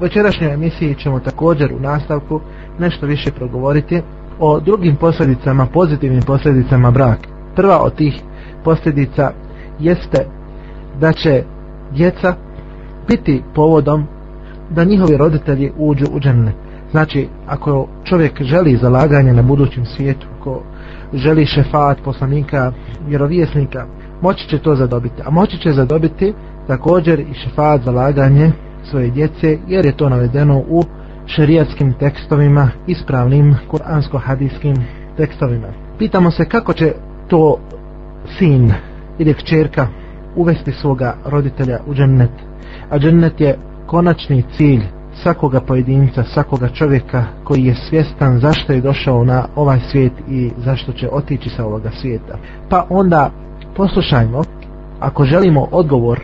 večerašnjoj emisiji ćemo također u nastavku nešto više progovoriti o drugim posljedicama, pozitivnim posljedicama braka. Prva od tih posljedica jeste da će djeca biti povodom da njihovi roditelji uđu u džennet. Znači, ako čovjek želi zalaganje na budućem svijetu, ako želi šefat, poslanika, vjerovjesnika, moći će to zadobiti. A moći će zadobiti također i šefat zalaganje svoje djece, jer je to navedeno u šerijatskim tekstovima, ispravnim kuransko-hadijskim tekstovima. Pitamo se kako će to sin ili kćerka uvesti svoga roditelja u džennet. A džennet je konačni cilj svakoga pojedinca, svakoga čovjeka koji je svjestan zašto je došao na ovaj svijet i zašto će otići sa ovoga svijeta. Pa onda poslušajmo, ako želimo odgovor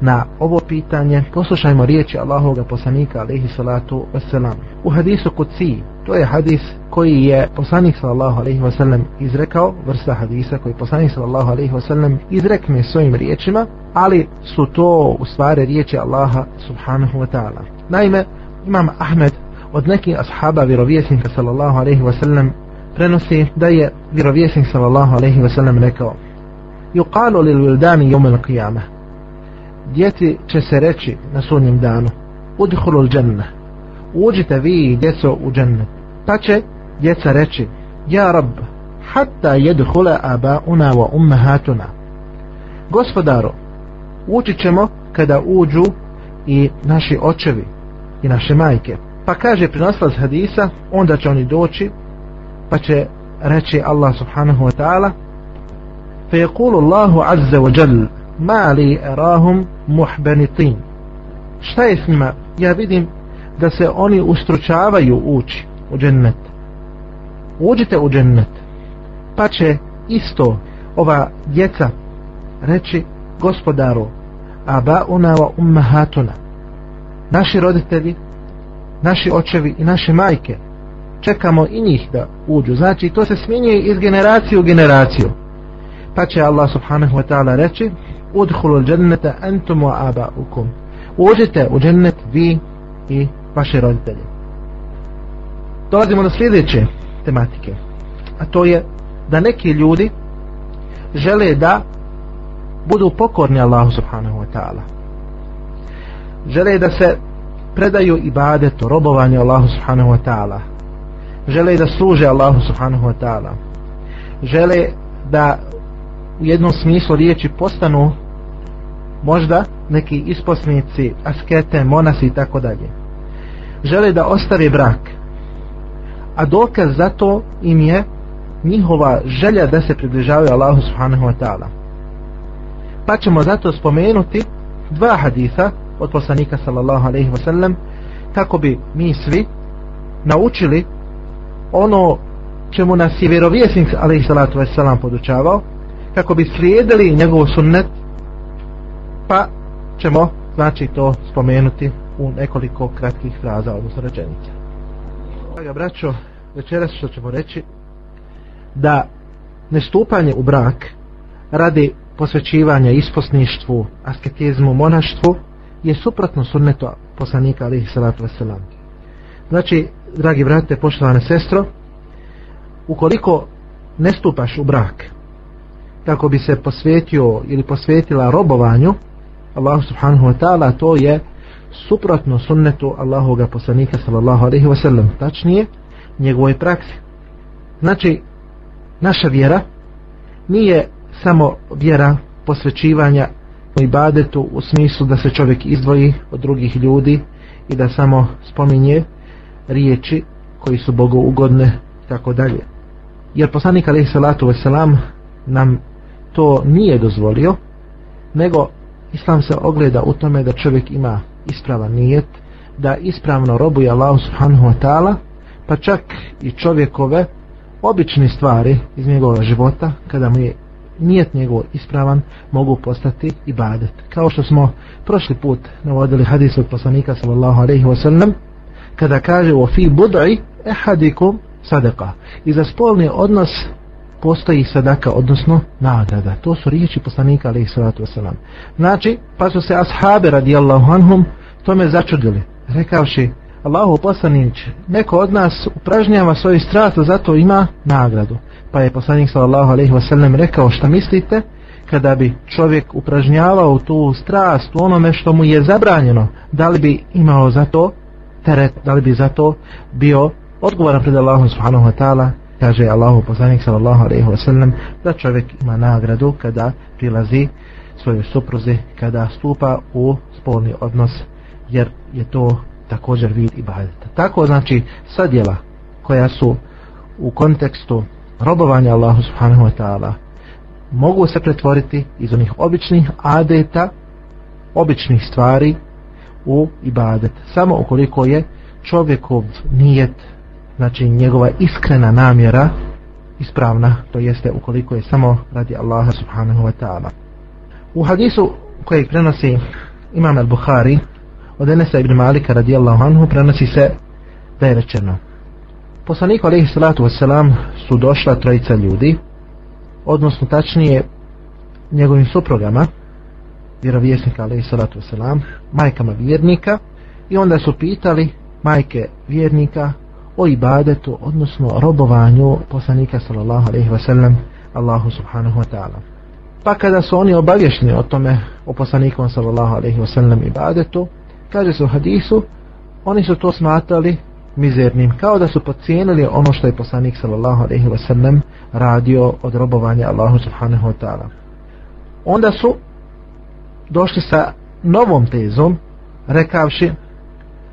na ovo pitanje, poslušajmo riječi Allahovog poslanika alejhi salatu wasalam. U hadisu Kutsi, to je hadis koji je poslanik sallallahu alejhi ve sellem izrekao, vrsta hadisa koji poslanik sallallahu alejhi ve sellem izrekne svojim riječima, ali su to u stvari riječi Allaha subhanahu wa ta'ala. Naime, Imam Ahmed od nekih ashaba vjerovjesnika sallallahu alejhi ve sellem prenosi da je vjerovjesnik sallallahu alejhi ve sellem rekao: "Yuqalu lil wildani yawm al-qiyamah" djeci će se reći na sunjem danu udhulul dženne uđite vi djeco u džennet pa će djeca reći ja rab hatta jedhule abauna wa ummahatuna gospodaro ući ćemo kada uđu i naši očevi i naše majke pa kaže prinoslac hadisa onda će oni doći pa će reći Allah subhanahu wa ta'ala فيقول الله عز وجل mali erahum muhbenitin. Šta je s njima? Ja vidim da se oni ustručavaju ući u džennet. Uđite u džennet. Pa će isto ova djeca reći gospodaru abauna wa ummahatuna. Naši roditelji, naši očevi i naše majke čekamo i njih da uđu. Znači to se smjenjuje iz generacije u generaciju. Pa će Allah subhanahu wa ta'ala reći udhulu džennete entum wa abaukum. Uđite u džennet vi i vaše roditelje. Dolazimo do sljedeće tematike a to je da neki ljudi žele da budu pokorni Allahu subhanahu wa ta'ala. Žele da se predaju ibadetu, robovanju Allahu subhanahu wa ta'ala. Žele da služe Allahu subhanahu wa ta'ala. Žele da u jednom smislu riječi postanu možda neki isposnici, askete, monasi i tako dalje. Žele da ostave brak. A dokaz za to im je njihova želja da se približavaju Allahu subhanahu wa ta'ala. Pa ćemo zato spomenuti dva haditha od poslanika sallallahu alaihi wa sallam kako bi mi svi naučili ono čemu nas je vjerovjesnik alaihi salatu wa sallam podučavao kako bi slijedili njegov sunnet pa ćemo znači to spomenuti u nekoliko kratkih fraza odnosno rečenica Draga braćo, večeras što ćemo reći da nestupanje u brak radi posvećivanja isposništvu, asketizmu, monaštvu je suprotno sunnetu poslanika alihi salatu wasalam. Znači, dragi brate, poštovane sestro, ukoliko ne stupaš u brak, kako bi se posvetio ili posvetila robovanju Allahu subhanahu wa ta'ala, to je suprotno sunnetu Allahoga poslanika sallallahu alaihi wa sallam, tačnije njegovoj praksi. Znači, naša vjera nije samo vjera posvećivanja ibadetu u smislu da se čovjek izdvoji od drugih ljudi i da samo spominje riječi koji su Bogu ugodne tako dalje. Jer poslanik alaihi salatu wasalam nam to nije dozvolio, nego Islam se ogleda u tome da čovjek ima ispravan nijet, da ispravno robuje Allah subhanahu wa ta'ala, pa čak i čovjekove obične stvari iz njegova života, kada mu je nijet njegov ispravan, mogu postati ibadet. Kao što smo prošli put navodili hadis od poslanika sallallahu alaihi wa sallam, kada kaže u fi bud'i ehadikum sadaka. I za spolni odnos postoji sadaka, odnosno nagrada. To su riječi poslanika, alaih salatu wasalam. Znači, pa su se ashabe radijallahu anhum tome začudili. rekavši Allahu poslanić, neko od nas upražnjava svoju strast, zato ima nagradu. Pa je poslanik sallallahu alejhi ve sellem rekao šta mislite kada bi čovjek upražnjavao tu strast u onome što mu je zabranjeno, da li bi imao za to teret, da li bi za to bio odgovoran pred Allahom subhanahu wa ta'ala, kaže Allahu poslanik sallallahu alejhi ve sellem da čovjek ima nagradu kada prilazi svoje supruzi, kada stupa u spolni odnos, jer je to također vid ibadeta. Tako znači sva djela koja su u kontekstu robovanja Allahu subhanahu wa ta'ala mogu se pretvoriti iz onih običnih adeta, običnih stvari u ibadet. Samo ukoliko je čovjekov nijet, znači njegova iskrena namjera ispravna, to jeste ukoliko je samo radi Allaha subhanahu wa ta'ala. U hadisu kojeg prenosi Imam al-Bukhari od Enesa ibn Malika radijallahu anhu prenosi se da je rečeno Poslaniku alaihi salatu wasalam su došla trojica ljudi odnosno tačnije njegovim suprogama vjerovjesnika alaihi salatu wasalam majkama vjernika i onda su pitali majke vjernika o ibadetu odnosno robovanju poslanika sallallahu alaihi wasallam Allahu subhanahu wa ta'ala. Pa kada su oni obavješni o tome o poslaniku sallallahu alaihi wasallam ibadetu kaže se u hadisu oni su to smatrali mizernim kao da su pocijenili ono što je poslanik sallallahu alaihi wasallam radio od robovanja Allahu subhanahu wa ta'ala. Onda su došli sa novom tezom rekavši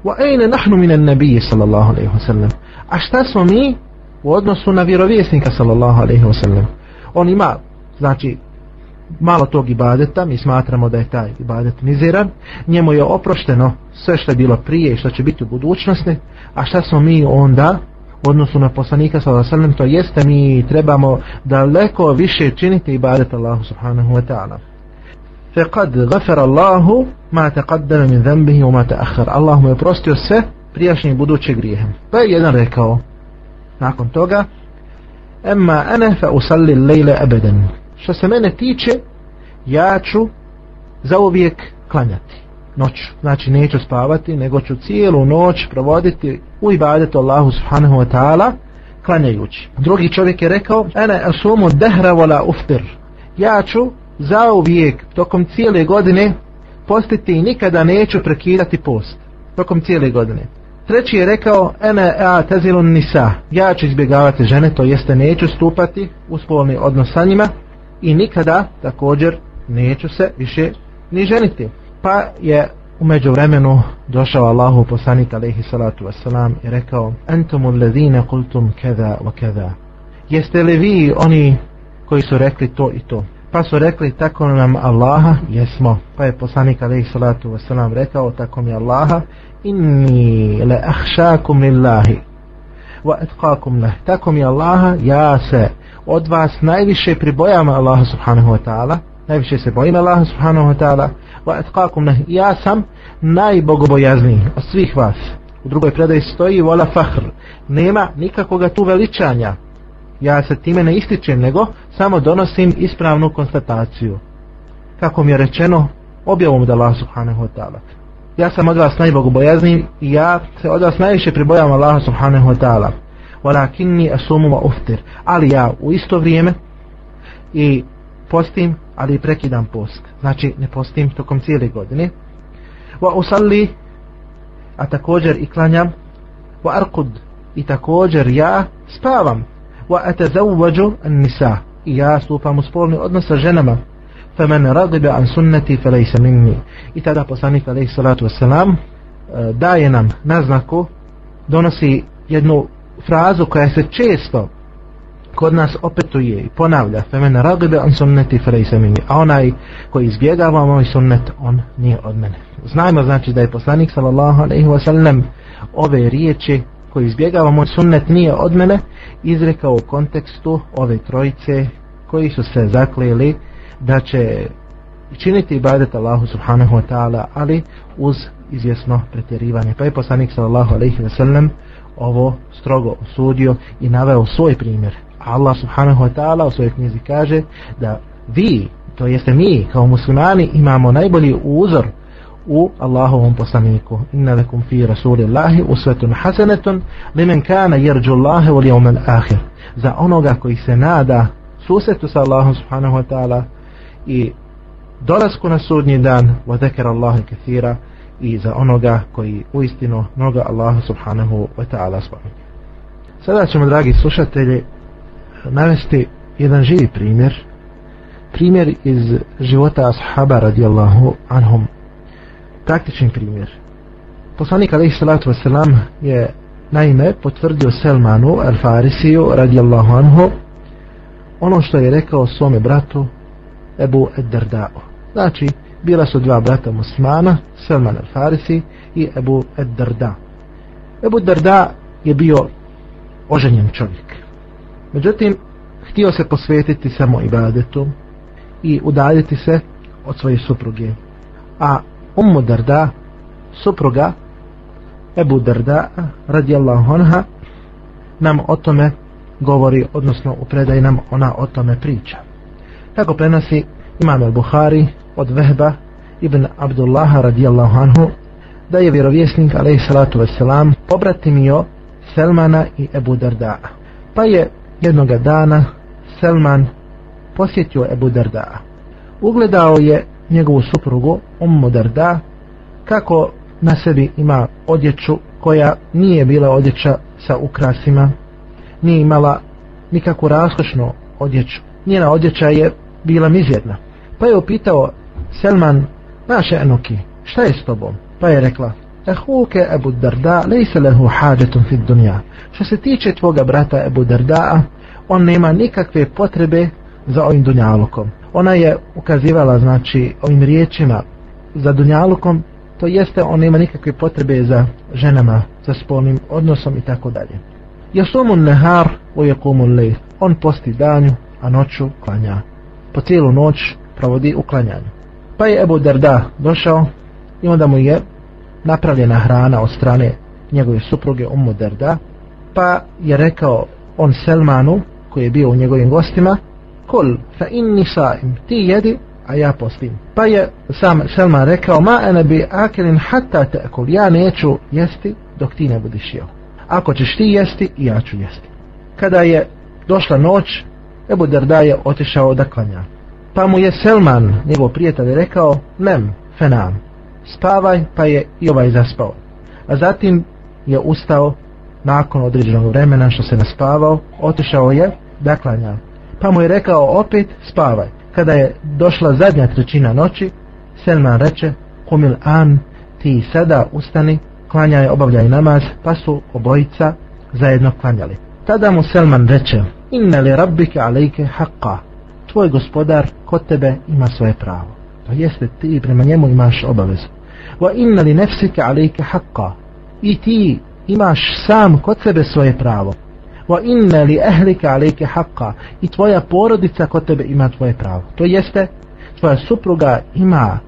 wa ayna nahnu min an-nabiy sallallahu alejhi ve sellem a šta smo mi u odnosu na vjerovjesnika sallallahu alejhi ve sellem on ima znači malo tog ibadeta, mi smatramo da je taj ibadet mizeran, njemu je oprošteno sve što je bilo prije i što će biti u budućnosti, a šta smo mi onda u odnosu na poslanika s.a.v. to jeste mi trebamo daleko više činiti ibadet Allahu subhanahu wa ta'ala. فقد غفر الله ما تقدم من ذنبه وما تأخر الله mu je oprostio sve prijašnje i buduće grijehe pa je jedan rekao nakon toga emma ene fa usalli lejle abadan što se mene tiče ja ću za uvijek klanjati noć znači neću spavati nego ću cijelu noć provoditi u ibadetu Allahu subhanahu wa ta'ala klanjajući drugi čovjek je rekao ene asumu dehra wala uftir ja ću zauvijek tokom cijele godine postiti i nikada neću prekidati post tokom cijele godine Treći je rekao, ene a tezilun nisa, ja ću izbjegavati žene, to jeste neću stupati u spolni odnos sa njima, i nikada također neću se više ni ženiti. Pa je umeđu vremenu došao Allahu poslanik alaihi salatu wasalam i rekao Entumu ledine kultum keda wa keda Jeste li vi oni koji su rekli to i to? Pa su rekli tako nam Allaha jesmo. Pa je poslanik alaihi salatu wasalam rekao tako mi Allaha inni le ahšakum lillahi wa etkakum leh. Tako mi Allaha ja se od vas najviše pribojama Allaha subhanahu wa ta'ala najviše se bojim Allaha subhanahu wa ta'ala wa etkakum leh ja sam najbogobojazniji od svih vas u drugoj predaji stoji wala fahr nema nikakoga tu veličanja ja se time ne ističem nego samo donosim ispravnu konstataciju. Kako mi je rečeno objavom da Allah subhanahu wa ta'ala. Ja sam od vas najbogobojazniji i ja se od vas najviše pribojam Allaha subhanahu wa ta'ala. Walakinni asumu wa uftir. Ali ja u isto vrijeme i postim ali prekidam post. Znači ne postim tokom cijele godine. Wa usalli a također i klanjam. Wa arkud i također ja spavam wa atazawwaju an-nisa ja stupam u spolni odnos sa ženama. faman raghiba an sunnati falaysa minni i tada poslanik alejhi salatu vesselam e, daje nam naznaku donosi jednu frazu koja se često kod nas opetuje i ponavlja. femena ragibe an sunneti frejse mini a onaj koji izbjegava moj sunnet on nije od mene. Znajmo znači da je poslanik sallallahu alaihi wasallam ove riječi koji izbjegava moj sunnet nije od mene izrekao u kontekstu ove trojice koji su se zakleli da će činiti ibadet Allahu subhanahu wa ta'ala ali uz izvjesno pretjerivanje pa je poslanik sallallahu alaihi wa sallam ovo strogo osudio i naveo svoj primjer. Allah subhanahu wa ta'ala u svojoj knjizi kaže da vi, to jeste mi kao muslimani, imamo najbolji uzor u Allahovom poslaniku. Inna lakum fi rasulillahi uswatun hasanatun liman kana yarju Allaha wal yawmal akhir. Za onoga koji se nada susretu sa Allahom subhanahu wa ta'ala i dolasku na sudnji dan wa dhakara Allaha kathira i za onoga koji uistinu mnoga Allaha subhanahu wa ta'ala spominje. Sada ćemo, dragi slušatelji, navesti jedan živi primjer, primjer iz života ashaba radijallahu anhum, praktični primjer. Poslanik alaihi salatu wasalam je naime potvrdio Selmanu al-Farisiju radijallahu anhu ono što je rekao svome bratu Ebu Eddardao. Znači, bila su dva brata muslimana, Selman al-Farisi i Ebu Eddarda. Ebu Darda je bio oženjen čovjek. Međutim, htio se posvetiti samo ibadetu i udaljiti se od svoje supruge. A Ummu Darda, supruga Ebu Darda, radijallahu anha, nam o tome govori, odnosno u predaj nam ona o tome priča. Tako prenosi Imam al-Bukhari od Vehba ibn Abdullaha radijallahu anhu da je vjerovjesnik alaih salatu wasalam pobratimio Selmana i Ebu Darda. Pa je jednoga dana Selman posjetio Ebu Darda. Ugledao je njegovu suprugu Ummu Darda kako na sebi ima odjeću koja nije bila odjeća sa ukrasima, nije imala nikakvu raskošnu odjeću. Njena odjeća je bila mizjedna. Pa je upitao Selman, naše enuki, šta je s tobom? Pa je rekla, Ehuke Ebu Darda, lejse lehu hađetum fit dunja. Što se tiče tvoga brata Ebu Darda, on nema nikakve potrebe za ovim dunjalukom. Ona je ukazivala, znači, ovim riječima za dunjalukom, to jeste on nema nikakve potrebe za ženama, za spolnim odnosom i tako dalje. Jasumun nehar u jakumun lej. On posti danju, a noću klanja. Po cijelu noć provodi u klanjanju. Pa je Ebu Darda došao i onda mu je napravljena hrana od strane njegove supruge Ummu Darda, pa je rekao on Selmanu, koji je bio u njegovim gostima, kul fa inni saim, ti jedi, a ja postim. Pa je sam Selman rekao, ma ene bi akelin hatta te ja neću jesti dok ti ne budiš jeo. Ako ćeš ti jesti, ja ću jesti. Kada je došla noć, Ebu Darda je otišao da klanja. Pa mu je Selman, njegov prijatelj, rekao, nem fenam, spavaj, pa je i ovaj zaspao. A zatim je ustao nakon određenog vremena što se naspavao, otišao je da klanja. Pa mu je rekao opet, spavaj. Kada je došla zadnja trećina noći, Selman reče, kumil an, ti sada ustani, klanjaj, obavljaj namaz, pa su obojica zajedno klanjali. Tada mu Selman reče, inna li rabbike alejke haqqa, tvoj gospodar kod tebe ima svoje pravo. To jeste ti prema njemu imaš obavezu. Wa inna li nefsike alejke haqqa, i ti imaš sam kod sebe svoje pravo. Wa inna li ahlika alejke haqqa, i tvoja porodica kod tebe ima tvoje pravo. To jeste, tvoja supruga ima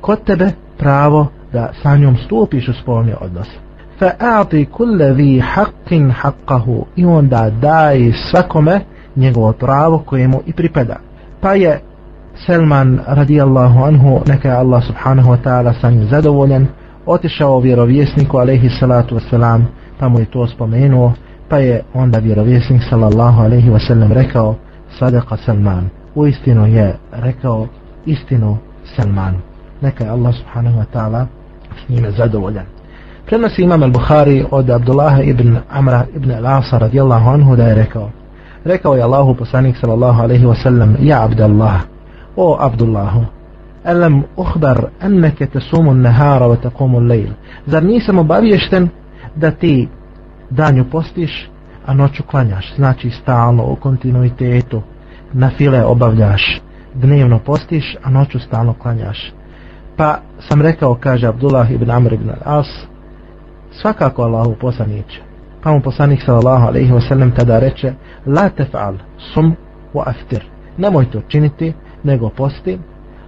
kod tebe pravo da sa njom stupiš u spolni odnos. Fa a'ti kulle vi haqqin haqqahu i onda daj svakome njegovo pravo kojemu i pripada. Pa je Selman radijallahu anhu, neka je Allah subhanahu wa ta'ala sa njim zadovoljen, otišao vjerovjesniku alaihi salatu wasalam, pa mu je to spomenuo, pa je onda vjerovjesnik sallallahu alaihi wasallam rekao, sadaka Selman, u istinu je rekao istinu Selman. Neka je Allah subhanahu wa ta'ala s njime zadovoljan. Prenosi imam al-Bukhari od Abdullaha ibn Amra ibn al-Asa radijallahu anhu da je rekao, rekao je Allahu poslanik sallallahu alaihi wasallam, ja Abdallah, o Abdullahu, alam uhbar anneke tesumu nahara wa taqumu lejl. Zar nisam obavješten da ti danju postiš, a noću klanjaš, znači stalno u kontinuitetu, na file obavljaš, dnevno postiš, a noću stalno klanjaš. Pa sam rekao, kaže Abdullah ibn Amr ibn al-As, svakako Allahu poslaniće. Pa mu poslanik sallallahu alaihi wa sallam tada reče, la tef'al sum wa aftir. Nemoj to činiti, nego posti,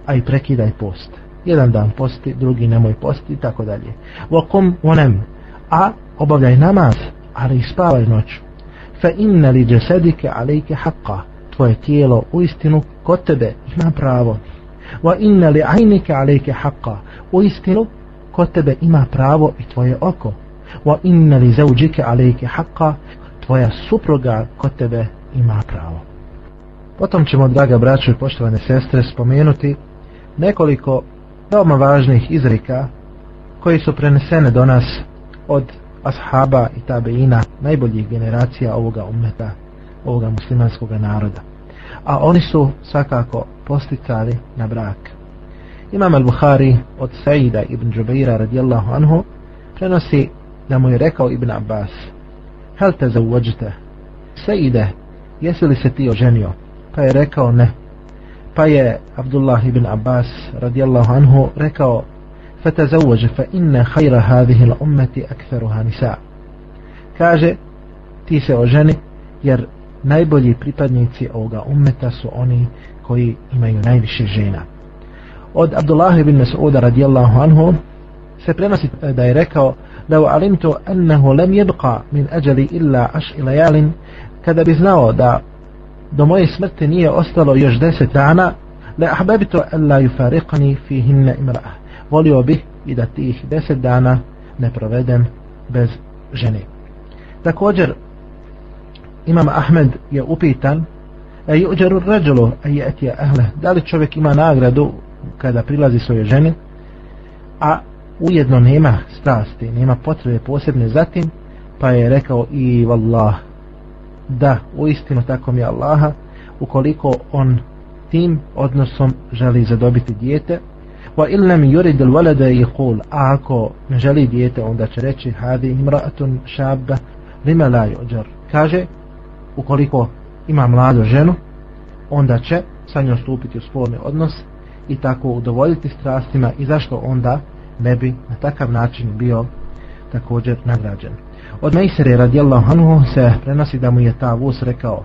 a i prekidaj post. Jedan dan posti, drugi nemoj posti, i tako dalje. Wa kum onem, a obavljaj namaz, ali i spavaj noću. Fa inna li džesedike alejke haqqa, tvoje tijelo u istinu kod tebe ima pravo. wa inna li ajnike alejke haqqa u istinu kod tebe ima pravo i tvoje oko wa inna li zauđike alejke haqqa tvoja supruga kod tebe ima pravo potom ćemo draga braćo i poštovane sestre spomenuti nekoliko veoma važnih izrika koji su prenesene do nas od ashaba i tabeina najboljih generacija ovoga ummeta ovoga muslimanskog naroda a oni su svakako posticali na brak Imam al-Bukhari od Saida ibn Džubeira radijallahu anhu prenosi da mu je rekao Ibn Abbas Hel te zauvođite? Saide, jesi li se ti oženio? Pa je rekao ne. Pa je Abdullah ibn Abbas radijallahu anhu rekao فتزوج فإن خير هذه الأمة أكثرها نساء kaže ti se oženi jer najbolji pripadnici ovoga ummeta su oni koji imaju najviše žena od Abdullah ibn Mas'uda radijallahu anhu se prenosi da je rekao لو علمت أنه لم يبقى من أجلي إلا عشر ليال kada bi znao da do moje smrti nije ostalo još deset dana la ahbabtu an la yufariqani fihinna imra'a volio bih i da tih deset dana ne provedem bez žene. Također Imam Ahmed je upitan e juđeru ređelu a e jetija ahle da li čovjek ima nagradu kada prilazi svoje ženi? A ujedno nema strasti nema potrebe posebne zatim pa je rekao i vallah da u istinu tako mi Allaha ukoliko on tim odnosom želi zadobiti dijete wa illam yurid al walada yaqul ako ne želi dijete onda će reći hadi imra'atun shabba lima la yujar. Kaže ukoliko ima mladu ženu onda će sa njom stupiti u spolni odnos i tako udovoljiti strastima i zašto onda ne bi na takav način bio također nagrađen. Od Mejsere radijallahu anhu se prenosi da mu je ta vus rekao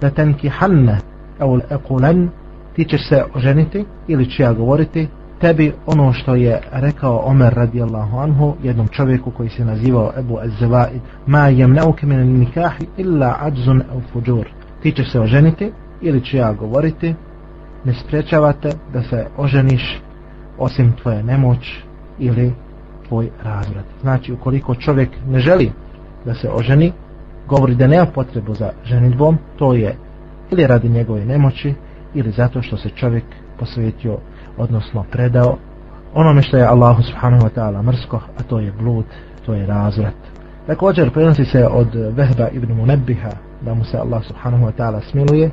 da tenki hanne eul ekulen ti ćeš se oženiti ili ću ja govoriti? Tebi ono što je rekao Omer radijallahu anhu jednom čovjeku koji se nazivao Ebu Ezzevaid ma jem min min nikahi illa ađzun aw fuđur ti ćeš se oženiti ili ću ja govoriti ne sprečavate da se oženiš osim tvoje nemoć ili tvoj razvrat. Znači ukoliko čovjek ne želi da se oženi govori da nema potrebu za ženitbom to je ili radi njegove nemoći ili zato što se čovjek posvetio odnosno predao onome što je Allahu subhanahu wa ta'ala mrsko, a to je blud, to je razvrat. Također prenosi se od Vehba ibn Munebbiha da mu se Allah subhanahu wa ta'ala smiluje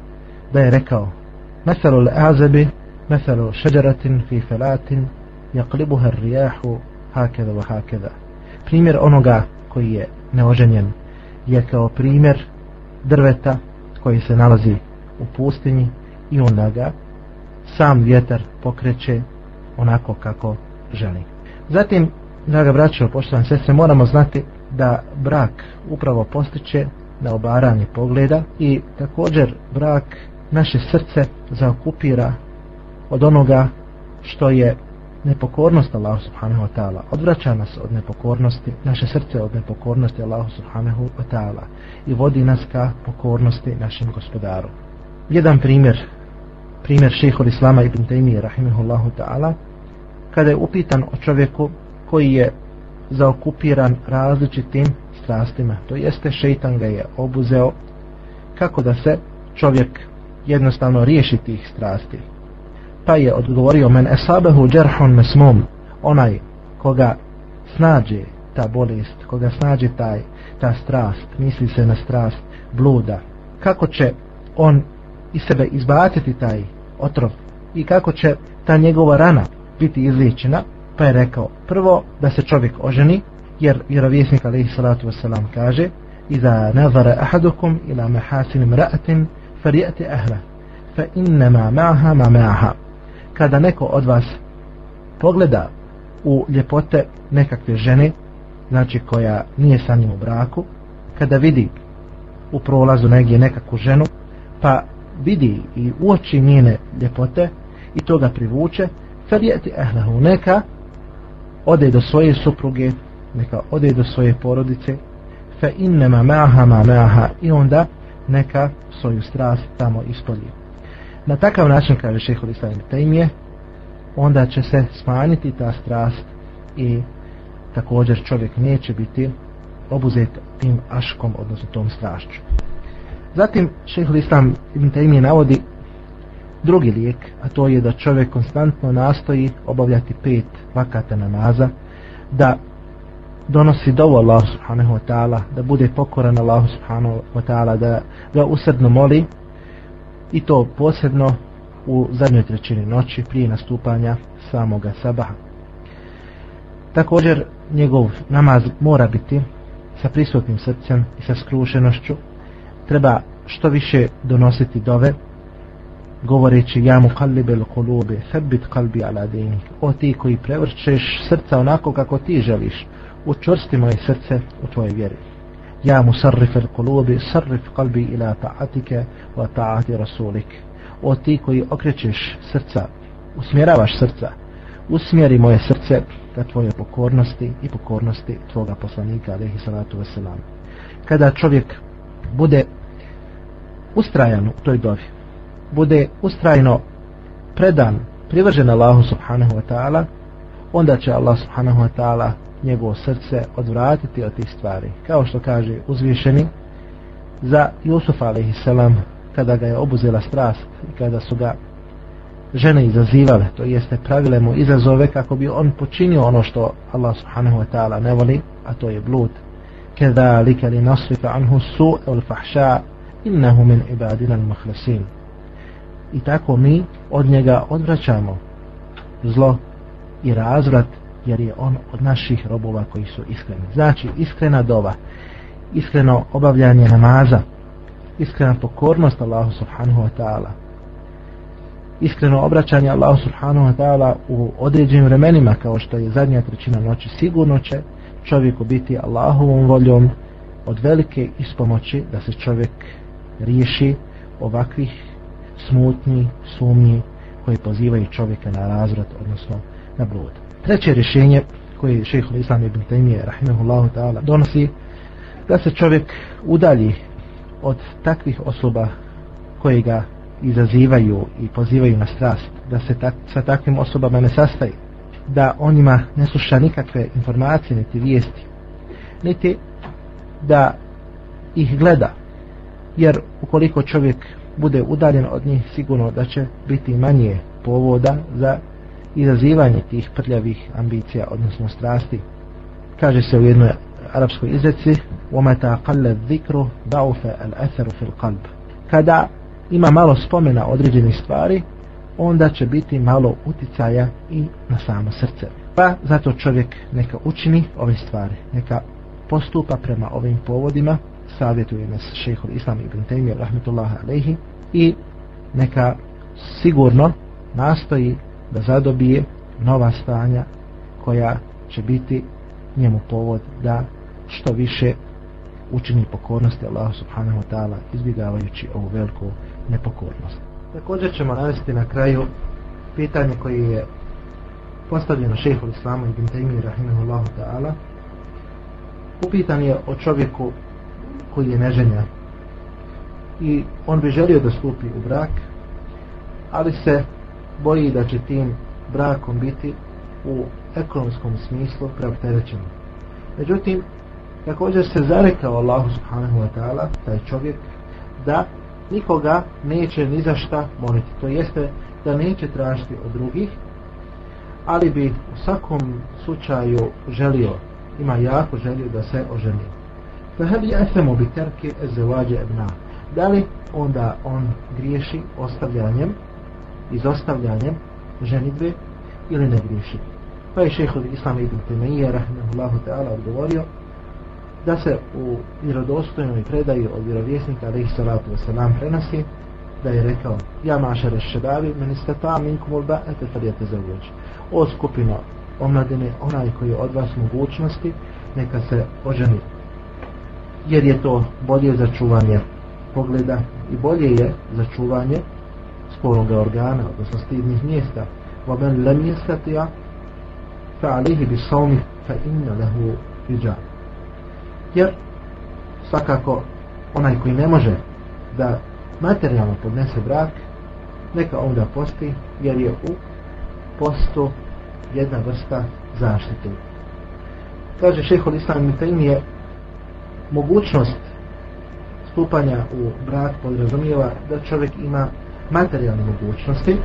da je rekao Mesalu l'azabi, mesalu šeđaratin fi felatin, jaklibuha rijahu, hakeda wa hakeda. Primjer onoga koji je neoženjen je kao primjer drveta koji se nalazi u pustinji i onda ga sam vjetar pokreće onako kako želi. Zatim, draga braćo, poštovane sestre, moramo znati da brak upravo postiče na obaranje pogleda i također brak naše srce zaokupira od onoga što je nepokornost Allahu subhanahu wa ta'ala odvraća nas od nepokornosti naše srce od nepokornosti Allahu subhanahu wa ta'ala i vodi nas ka pokornosti našem gospodaru jedan primjer primjer šehol Islama ibn Taymiye rahimehullahu ta'ala kada je upitan o čovjeku koji je zaokupiran različitim strastima to jeste šeitan ga je obuzeo kako da se čovjek jednostavno riješi tih strasti. Pa je odgovorio men esabehu džerhun mesmum onaj koga snađe ta bolest koga snađe taj ta strast misli se na strast bluda kako će on iz sebe izbaciti taj otrov i kako će ta njegova rana biti izliječena pa je rekao prvo da se čovjek oženi jer vjerovjesnik alaihi salatu wasalam kaže iza nazara ahadukum ila mahasin mra'atin farijati ahla fa innama ma'aha ma ma'aha. Kada neko od vas pogleda u ljepote nekakve žene znači koja nije sa njim u braku kada vidi u prolazu negdje nekakvu ženu pa vidi i uoči njene ljepote i to ga privuče sad ehlehu neka ode do svoje supruge neka ode do svoje porodice fa innema ma'aha ma ma'aha i onda neka svoju strast tamo ispolji na takav način kaže šehol islam tajmije onda će se smanjiti ta strast i također čovjek neće biti obuzet tim aškom, odnosno tom strašću. Zatim šehr Islam Ibn Taymi navodi drugi lijek, a to je da čovjek konstantno nastoji obavljati pet vakata namaza, da donosi dovo Allah subhanahu wa ta'ala, da bude pokoran Allah subhanahu wa ta'ala, da ga usredno moli i to posebno u zadnjoj trećini noći prije nastupanja samoga sabaha. Također njegov namaz mora biti sa prisutnim srcem i sa skrušenošću. Treba što više donositi dove govoreći ja mu kalibel kolube sebit kalbi ala dinik. O ti koji prevrčeš srca onako kako ti želiš učvrsti moje srce u tvojoj vjeri. Ja mu sarrif el kolube sarrif kalbi ila ta'atike wa ta'ati rasulik. O ti koji okrećeš srca usmjeravaš srca usmjeri moje srce ka tvoje pokornosti i pokornosti tvoga poslanika alaihi salatu wasalam kada čovjek bude ustrajan u toj dovi bude ustrajno predan, privržen Allahu subhanahu wa ta'ala, onda će Allah subhanahu wa ta'ala njegovo srce odvratiti od tih stvari. Kao što kaže uzvišeni za Jusuf a.s. kada ga je obuzela strast i kada su ga žene izazivale, to jeste pravile mu izazove kako bi on počinio ono što Allah subhanahu wa ta'ala ne voli, a to je blud. Kada li nasrifa anhu su il fahša innahu min ibadina al-muhlasin i tako mi od njega odvraćamo zlo i razvrat jer je on od naših robova koji su iskreni. Znači iskrena dova, iskreno obavljanje namaza, iskrena pokornost Allahu subhanahu wa ta'ala, iskreno obraćanje Allahu subhanahu wa ta'ala u određenim vremenima kao što je zadnja trećina noći sigurno će čovjeku biti Allahovom voljom od velike ispomoći da se čovjek riješi ovakvih smutni, sumnji koji pozivaju čovjeka na razvrat, odnosno na blud. Treće rješenje koje šehhul Islam ibn Taymiye, rahimahullahu ta'ala, donosi da se čovjek udalji od takvih osoba koje ga izazivaju i pozivaju na strast, da se tak, sa takvim osobama ne sastaje, da onima ne sluša nikakve informacije, niti vijesti, niti da ih gleda, jer ukoliko čovjek bude udaljen od njih sigurno da će biti manje povoda za izazivanje tih prljavih ambicija odnosno strasti kaže se u jednoj arapskoj izreci وَمَتَا قَلَّ الذِّكْرُ دَعُفَ الْأَثَرُ فِي الْقَلْبِ kada ima malo spomena određenih stvari onda će biti malo uticaja i na samo srce pa zato čovjek neka učini ove stvari neka postupa prema ovim povodima savjetuje nas šehhul Islam ibn Taymiyyah rahmetullahi alejhi i neka sigurno nastoji da zadobije nova stanja koja će biti njemu povod da što više učini pokornosti Allahu subhanahu wa ta'ala izbjegavajući ovu veliku nepokornost. Također ćemo navesti na kraju pitanje koje je postavljeno šehu islamu ibn Taymi rahimahullahu ta'ala upitan je o čovjeku koji je neženja. I on bi želio da stupi u brak ali se boji da će tim brakom biti u ekonomskom smislu preopterećen. Međutim također se zarekao Allahu subhanahu wa ta'ala taj čovjek da nikoga neće ni za šta moliti. To jeste da neće tražiti od drugih ali bi u svakom slučaju želio ima jako želio da se oženi. فهل يأثم بترك الزواج ابناء da li onda on griješi ostavljanjem izostavljanjem ženitbe ili ne griješi pa je šeho Islam ibn Temeije rahimahullahu ta'ala odgovorio da se u vjerodostojnoj predaji od vjerovjesnika alaihi salatu wasalam prenosi da je rekao ja mašare šebavi meni ste ta minkum ulba ete fadijete za uveč o skupino omladine onaj koji je od vas mogućnosti neka se oženi jer je to bolje za čuvanje pogleda i bolje je za čuvanje spolnog organa, odnosno stidnih mjesta. وَمَنْ لَمْ يَسْتَطِيَ فَعَلِهِ بِصَوْمِ فَإِنَّ لَهُ رِجَا Jer svakako onaj koji ne može da materijalno podnese brak, neka onda posti jer je u posto jedna vrsta zaštite. Kaže šehol Islam mi je mogućnost stupanja u brak podrazumijeva da čovjek ima materijalne mogućnosti,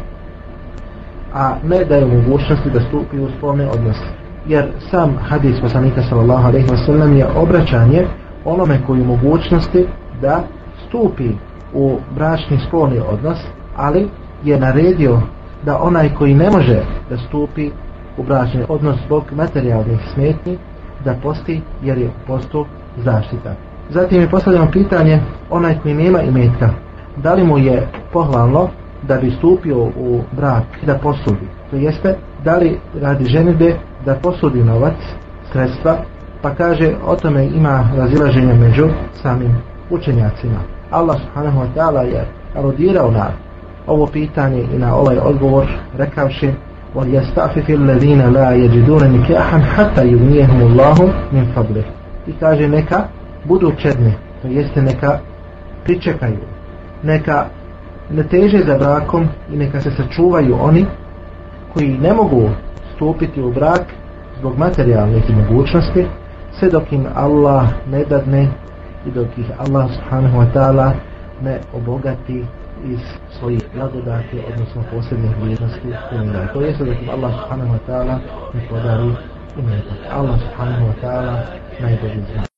a ne da je mogućnosti da stupi u spolne odnose. Jer sam hadis poslanika sallallahu alaihi wa sallam je obraćanje onome koji mogućnosti da stupi u bračni spolni odnos, ali je naredio da onaj koji ne može da stupi u bračni odnos zbog materijalnih smetnji, da posti jer je postup zaštita. Zatim je postavljeno pitanje onaj koji nema imetka, da li mu je pohvalno da bi stupio u brak da posudi. To jeste, da li radi ženide da posudi novac, sredstva, pa kaže o tome ima razilaženje među samim učenjacima. Allah subhanahu wa ta'ala je aludirao na ovo pitanje i na ovaj odgovor rekavši وَلْيَسْتَعْفِفِ الَّذِينَ لَا يَجِدُونَ نِكَاحًا حَتَّى يُغْنِيهُمُ اللَّهُ مِنْ فَضْلِهِ i kaže neka budu čedne to jeste neka pričekaju neka ne teže za brakom i neka se sačuvaju oni koji ne mogu stupiti u brak zbog materijalnih mogućnosti sve dok im Allah ne dadne i dok ih Allah subhanahu wa ta'ala ne obogati iz svojih blagodati, odnosno posebnih vrijednosti umira. To jeste da im Allah subhanahu wa ta'ala ne podari imetak. Allah subhanahu wa ta'ala najbolji zna.